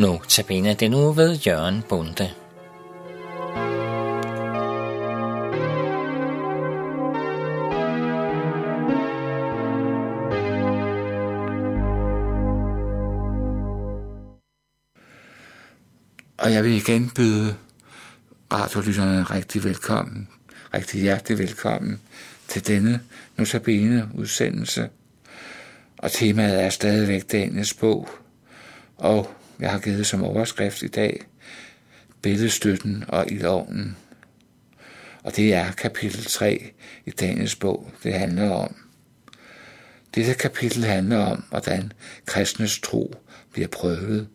Nu tabiner det nu ved Jørgen Bunde. Og jeg vil igen byde radiolytterne rigtig velkommen, rigtig hjertelig velkommen til denne notabene udsendelse. Og temaet er stadigvæk Daniels bog, og jeg har givet som overskrift i dag, billedstøtten og ildovnen. Og det er kapitel 3 i Daniels bog, det handler om. Dette kapitel handler om, hvordan kristnes tro bliver prøvet.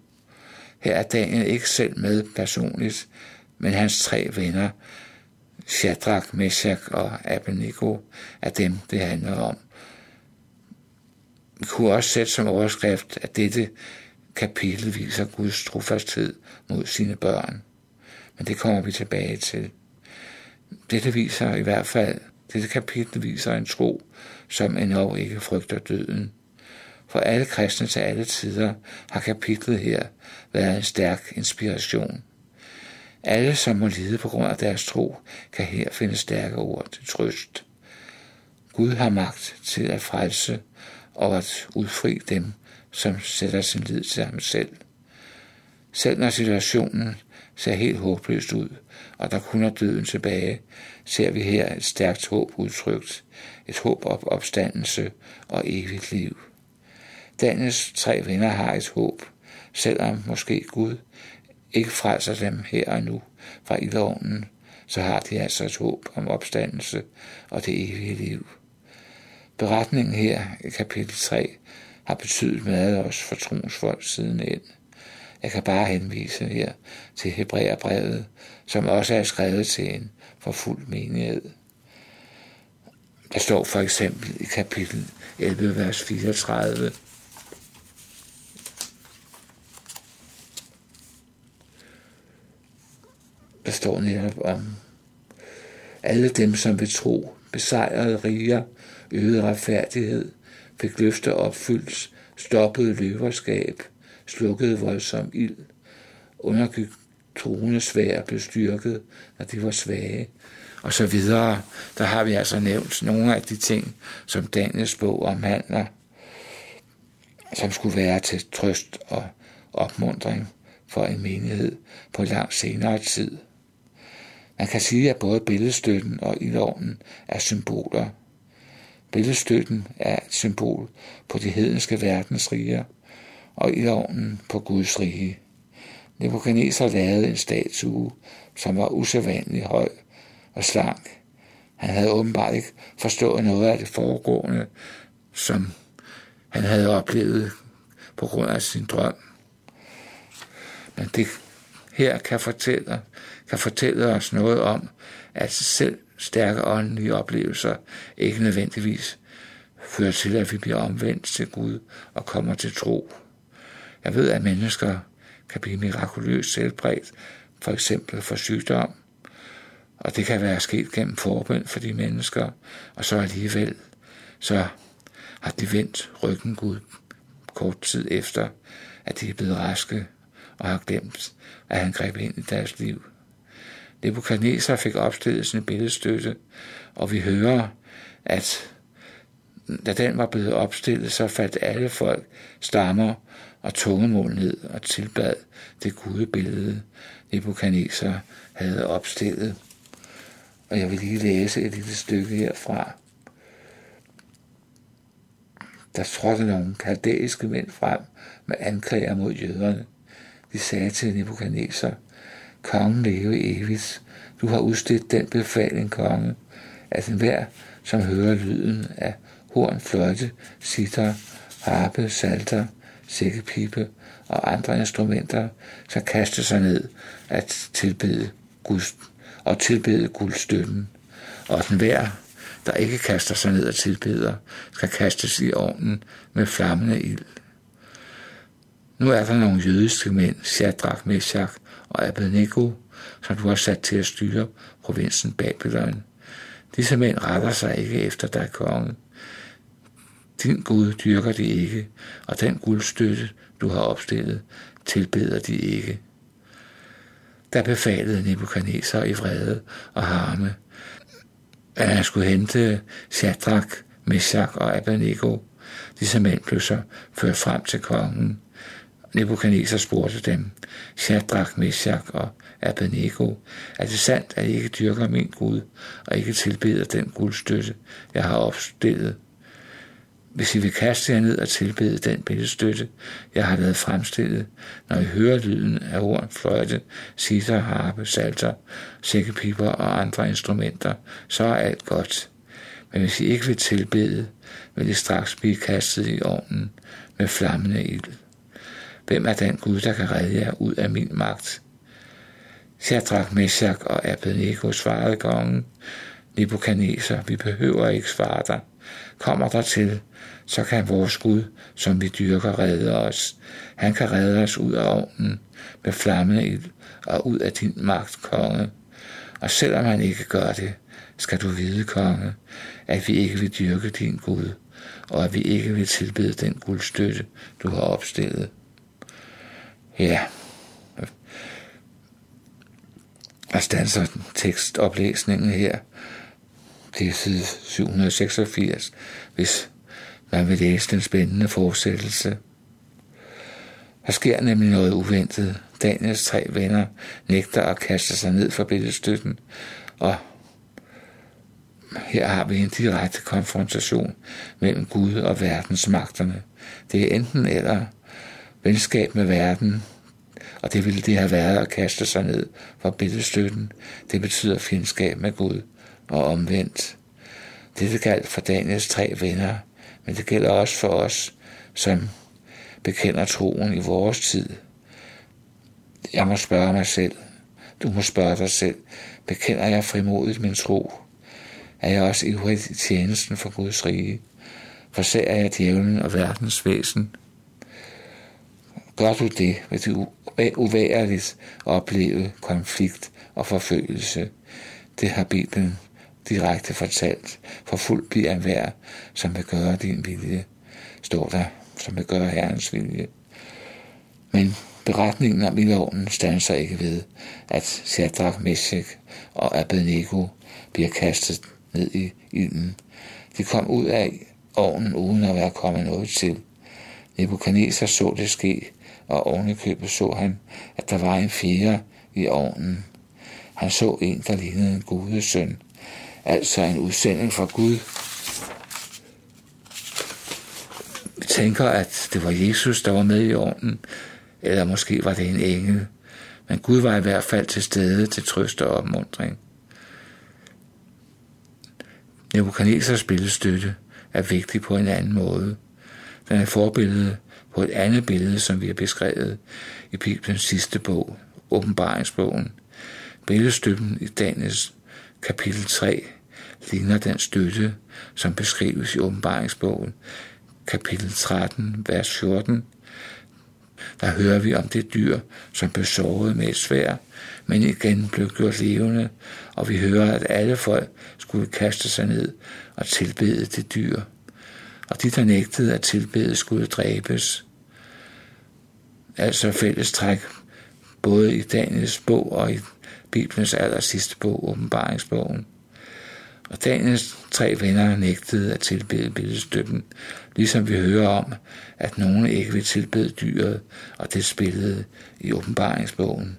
Her er Daniel ikke selv med personligt, men hans tre venner, Shadrach, Meshach og Abednego, er dem, det handler om. Vi kunne også sætte som overskrift, at dette kapitel viser Guds trofasthed mod sine børn. Men det kommer vi tilbage til. Dette viser i hvert fald, dette kapitel viser en tro, som endnu ikke frygter døden. For alle kristne til alle tider har kapitlet her været en stærk inspiration. Alle, som må lide på grund af deres tro, kan her finde stærke ord til trøst. Gud har magt til at frelse og at udfri dem, som sætter sin lid til ham selv. Selv når situationen ser helt håbløst ud, og der kun er døden tilbage, ser vi her et stærkt håb udtrykt, et håb op opstandelse og evigt liv. Daniels tre venner har et håb, selvom måske Gud ikke frelser dem her og nu fra ildovnen, så har de altså et håb om opstandelse og det evige liv. Beretningen her i kapitel 3 har betydet meget også for troens folk siden ind. Jeg kan bare henvise her til Hebræerbrevet, som også er skrevet til en forfulgt menighed. Der står for eksempel i kapitel 11, vers 34, der står netop om alle dem, som ved tro, besejrede riger, øget retfærdighed, fik løfter opfyldt, stoppede løverskab, slukkede voldsom ild, undergik troende svær blev styrket, når de var svage, og så videre. Der har vi altså nævnt nogle af de ting, som Daniels bog omhandler, som skulle være til trøst og opmundring for en menighed på langt senere tid. Man kan sige, at både billedstøtten og ildovnen er symboler. Billedstøtten er et symbol på de hedenske verdensriger, og ildovnen på Guds rige. Nebuchadnezzar lavede en statue, som var usædvanlig høj og slank. Han havde åbenbart ikke forstået noget af det foregående, som han havde oplevet på grund af sin drøm. Men det her kan fortælle, kan fortælle os noget om, at selv stærke åndelige oplevelser ikke nødvendigvis fører til, at vi bliver omvendt til Gud og kommer til tro. Jeg ved, at mennesker kan blive mirakuløst selvbredt, for eksempel for sygdom, og det kan være sket gennem forbøn for de mennesker, og så alligevel, så har de vendt ryggen Gud kort tid efter, at de er blevet raske og har glemt, at han greb ind i deres liv. Nebuchadnezzar fik opstillet sin billedstøtte, og vi hører, at da den var blevet opstillet, så faldt alle folk stammer og tungemål ned og tilbad det gudebillede, Nebuchadnezzar havde opstillet. Og jeg vil lige læse et lille stykke herfra. Der trådte nogle kaldæiske mænd frem med anklager mod jøderne. De sagde til Nebuchadnezzar, kongen leve evigt. Du har udstedt den befaling, konge, at enhver, som hører lyden af horn, fløjte, sitar, harpe, salter, sækkepipe og andre instrumenter, så kaste sig ned at tilbede Guds, og tilbede guldstøtten. Og den hver, der ikke kaster sig ned og tilbeder, skal kastes i ovnen med flammende ild. Nu er der nogle jødiske mænd, Shadrach, Meshach og Abednego, som du har sat til at styre provinsen Babylon. Disse mænd retter sig ikke efter dig, konge. Din Gud dyrker de ikke, og den guldstøtte, du har opstillet, tilbeder de ikke. Der befalede Nebuchadnezzar i vrede og harme, at han skulle hente Shadrach, Meshach og Abednego. Disse mænd blev så ført frem til kongen. Nebuchadnezzar spurgte dem, Shadrach, Meshach og Abednego, er det sandt, at I ikke dyrker min Gud, og ikke tilbeder den guldstøtte, jeg har opstillet? Hvis I vil kaste jer ned og tilbede den billedstøtte, jeg har lavet fremstillet, når I hører lyden af horn, fløjte, sitter, harpe, salter, sækkepiber og andre instrumenter, så er alt godt. Men hvis I ikke vil tilbede, vil I straks blive kastet i ovnen med flammende ild. Hvem er den Gud, der kan redde jer ud af min magt? Shadrach, Meshach og Abednego svarede kongen, Nebuchadnezzar, vi behøver ikke svare dig. Kommer der til, så kan vores Gud, som vi dyrker, redde os. Han kan redde os ud af ovnen med flammende ild og ud af din magt, konge. Og selvom han ikke gør det, skal du vide, konge, at vi ikke vil dyrke din Gud, og at vi ikke vil tilbede den guldstøtte, du har opstillet. Ja, Jeg stanser tekstoplæsningen her. Det er side 786, hvis man vil læse den spændende fortsættelse. Der sker nemlig noget uventet. Daniels tre venner nægter at kaste sig ned for billedstøtten, og her har vi en direkte konfrontation mellem Gud og verdensmagterne. Det er enten eller venskab med verden, og det ville det have været at kaste sig ned for billedstøtten. Det betyder fjendskab med Gud og omvendt. Dette galt for Daniels tre venner, men det gælder også for os, som bekender troen i vores tid. Jeg må spørge mig selv. Du må spørge dig selv. Bekender jeg frimodigt min tro? Er jeg også i tjenesten for Guds rige? Forsager jeg djævlen og verdens væsen? Gør du det, vil du uværligt opleve konflikt og forfølgelse. Det har Bibelen direkte fortalt. For fuld bliver en som vil gøre din vilje, står der, som vil gøre Herrens vilje. Men beretningen om ildovnen standser ikke ved, at Shadrach, Meshach og Abednego bliver kastet ned i ilden. De kom ud af ovnen uden at være kommet noget til. Nebuchadnezzar så det ske, og ovenikøbet så han, at der var en fjerde i ovnen. Han så en, der lignede en gudesøn, altså en udsending fra Gud. Vi tænker, at det var Jesus, der var med i ovnen, eller måske var det en engel, men Gud var i hvert fald til stede til trøst og opmundring. Nebuchadnezzars billedstøtte er vigtig på en anden måde. Den er forbillede på et andet billede, som vi har beskrevet i Bibelens sidste bog, åbenbaringsbogen. Billedstøtten i Daniels kapitel 3 ligner den støtte, som beskrives i åbenbaringsbogen, kapitel 13, vers 14. Der hører vi om det dyr, som blev såret med et svær, men igen blev gjort levende, og vi hører, at alle folk skulle kaste sig ned og tilbede det dyr. Og de, der nægtede at tilbede, skulle dræbes. Altså fælles træk, både i Daniels bog og i Bibelens aller sidste bog, åbenbaringsbogen. Og Daniels tre venner nægtede at tilbede billedstøtten, ligesom vi hører om, at nogen ikke vil tilbede dyret og det spillede i åbenbaringsbogen.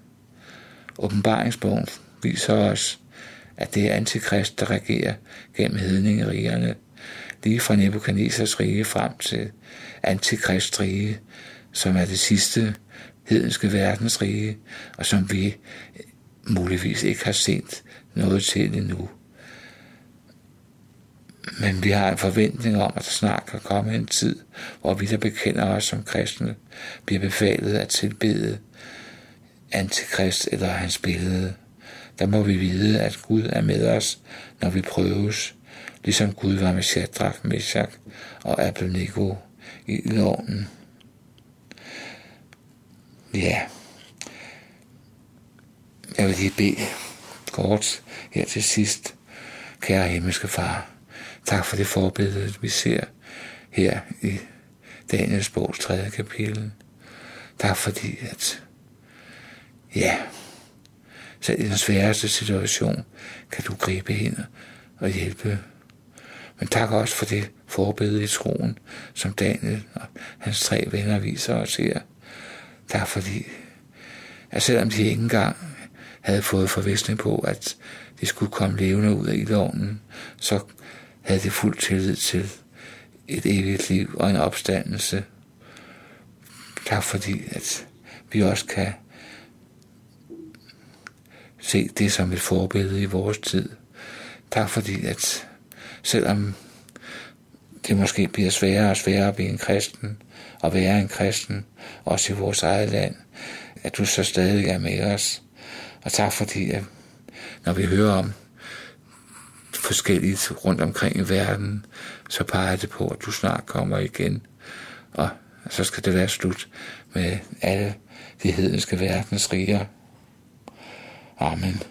Åbenbaringsbogen viser os, at det er antikrist, der regerer gennem hedningerigerne, lige fra Nebuchadnezzars rige frem til antikrist rige, som er det sidste hedenske verdensrige, og som vi muligvis ikke har set noget til endnu. Men vi har en forventning om, at der snart kan komme en tid, hvor vi, der bekender os som kristne, bliver befalet at tilbede antikrist eller hans billede. Der må vi vide, at Gud er med os, når vi prøves, ligesom Gud var med Shadrach, Meshach og Abednego i ildovnen. Ja, jeg vil lige bede kort her til sidst. Kære himmelske far, tak for det forbillede, vi ser her i Daniels bogs 3. kapitel. Tak fordi, at ja, selv i den sværeste situation kan du gribe ind og hjælpe. Men tak også for det forbede i troen, som Daniel og hans tre venner viser os her. Tak fordi, at selvom de ikke engang havde fået forvisning på, at de skulle komme levende ud af ildovnen, så havde de fuld tillid til et evigt liv og en opstandelse. Tak fordi, at vi også kan se det som et forbillede i vores tid. Tak fordi, at selvom det måske bliver sværere og sværere at blive en kristen, og være en kristen, også i vores eget land, at du så stadig er med os. Og tak fordi, at når vi hører om forskelligt rundt omkring i verden, så peger det på, at du snart kommer igen. Og så skal det være slut med alle de hedenske verdens riger. Amen.